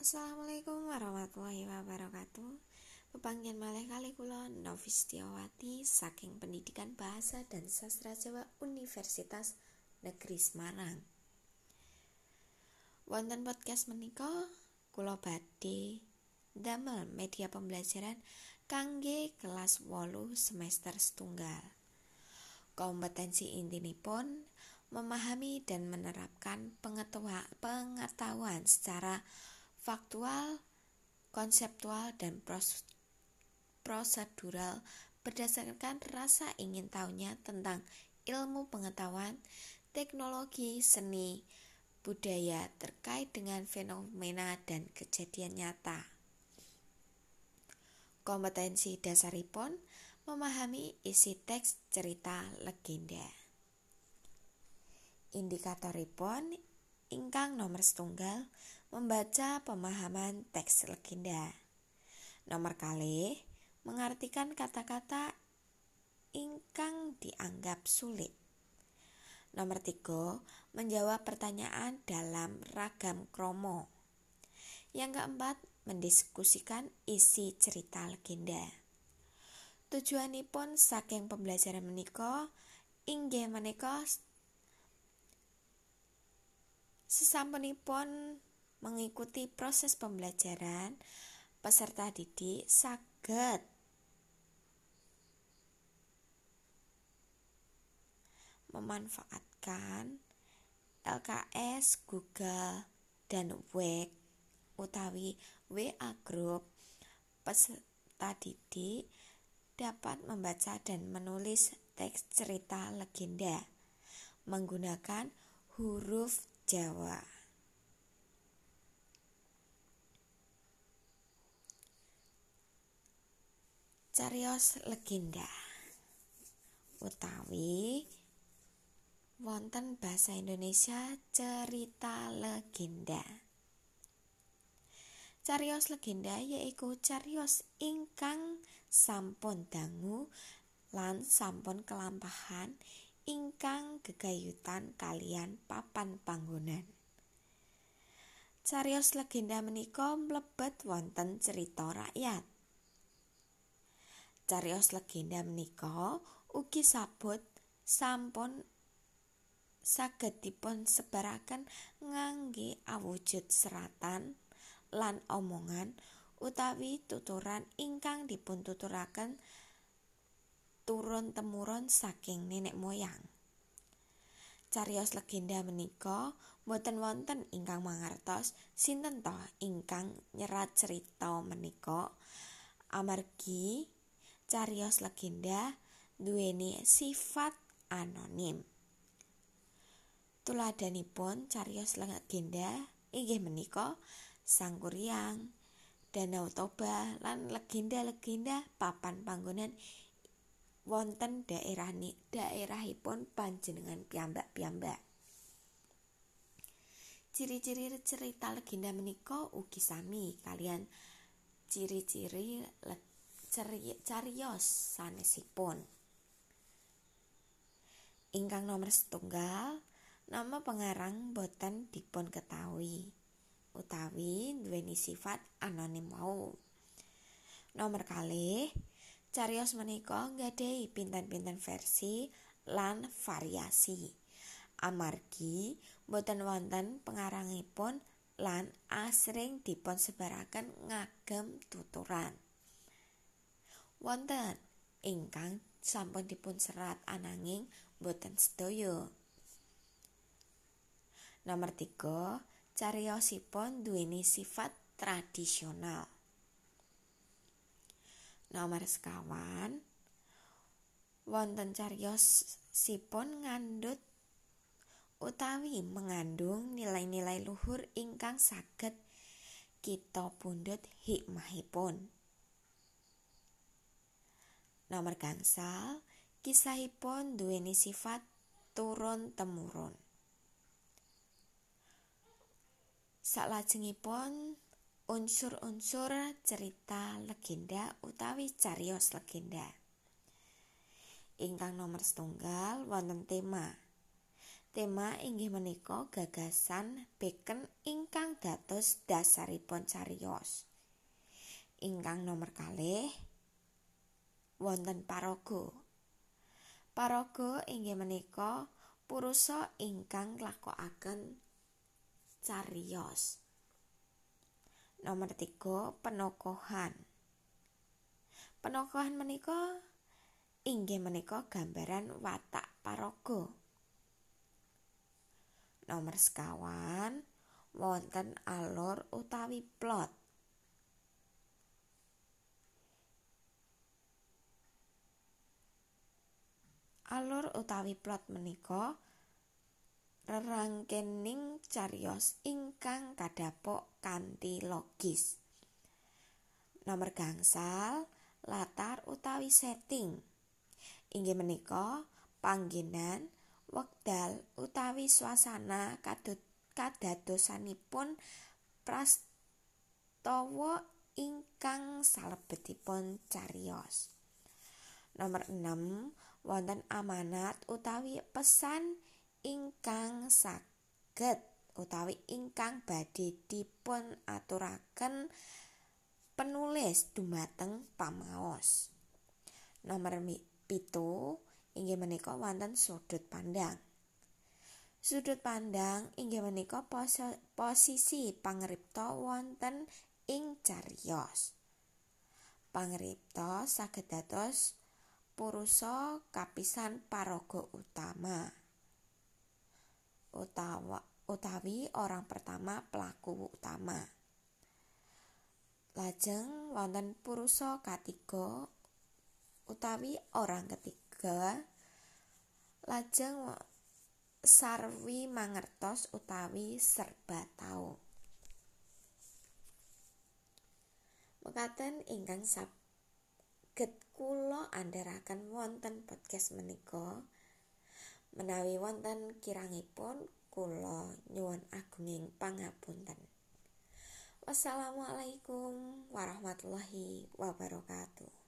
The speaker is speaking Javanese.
Assalamualaikum warahmatullahi wabarakatuh. Pepanggian malih kali kula Novis Tiawati saking Pendidikan Bahasa dan Sastra Jawa Universitas Negeri Semarang. Wonten podcast menika kula badhe damel media pembelajaran kangge kelas 8 semester setunggal. Kompetensi intinipun memahami dan menerapkan pengetahuan secara faktual, konseptual, dan prosedural berdasarkan rasa ingin tahunya tentang ilmu pengetahuan, teknologi, seni, budaya terkait dengan fenomena dan kejadian nyata. Kompetensi dasaripun memahami isi teks cerita legenda. Indikatoripun ingkang nomor setunggal membaca pemahaman teks legenda. Nomor kali mengartikan kata-kata ingkang dianggap sulit. Nomor tiga, menjawab pertanyaan dalam ragam kromo. Yang keempat, mendiskusikan isi cerita legenda. Tujuanipun saking pembelajaran menika inggih menika sesampunipun mengikuti proses pembelajaran, peserta didik saged memanfaatkan LKS, Google, dan Web utawi WA Group. Peserta didik dapat membaca dan menulis teks cerita legenda menggunakan huruf Jawa. Carios legenda utawi wonten bahasa Indonesia cerita legenda. Carios legenda yaiku carios ingkang sampun dangu lan sampun kelampahan ingkang gegayutan kalian papan panggonan. Carios legenda menika mlebet wonten cerita rakyat. Carios legenda menika ugi sabut sampun saged dipun sebaraken ngangge awujud seratan lan omongan utawi tuturan ingkang dipun tuturaken turun temurun saking nenek moyang. Carios legenda menika boten wonten ingkang mangertos sinten to ingkang nyerat cerita menika amargi Carios legenda duweni sifat anonim. Tuladhanipun carios legenda inggih menika Sang Kuryang, Danau Toba lan legenda-legenda papan panggonan wonten daerah ni daerahipun panjenengan piyambak-piyambak. Ciri-ciri cerita legenda menika ugi sami kalian ciri-ciri cariyos sanesipun. Ingkang nomor setunggal, nama pengarang boten dipun ketahui utawi duweni sifat anonim wau. Nomor kalih, cariyos menika nggadahi pinten-pinten versi lan variasi. Amargi boten wonten pengarangipun lan asring dipun sebaraken ngagem tuturan. wonten ingkang sampun dipun serat ananging boten sedaya. Nomor 3, cariyosipun duweni sifat tradisional. Nomor sekawan, wonten cariyosipun ngandut utawi mengandung nilai-nilai luhur ingkang saged kita pundhut hikmahipun. Nomor gangsal, kisahipun duweni sifat turun temurun. Salajengipun unsur-unsur cerita legenda utawi carios legenda. Ingkang nomor setunggal wonten tema. Tema inggih menika gagasan Bacon ingkang dados dasaripun cariyos. Ingkang nomor kalih wonten paraga. Paraga inggih menika purusa ingkang nglakokaken cariyos. Nomor tiga penokohan. Penokohan menika inggih menika gambaran watak paraga. Nomor sekawan wonten alur utawi plot. Alur utawi plot menika rerangkening cariyos ingkang kadhapuk kanthi logis. Nomor gangsal latar utawi setting. Inggih menika panggenan wekdal utawi swasana kadadosanipun prastawa ingkang salebetipun cariyos. Nomor 6 wonten amanat utawi pesan ingkang saged utawi ingkang badhe dipun aturaken penulis dumateng pamaos. Nomor pitu inggih menika wonten sudut pandang. Sudut pandang inggih menika posisi pangripta wonten ing cariyos. Pangripta saged dados purusa kapisan paraga utama. Utawa utawi orang pertama pelaku utama. Lajeng wonten purusa katiga utawi orang ketiga lajeng sarwi mangertos utawi serba tau mekaten ingkang saged kula andharaken wonten podcast menika menawi wonten kirangipun kula nyuwun agunging pangapunten. Wassalamualaikum warahmatullahi wabarakatuh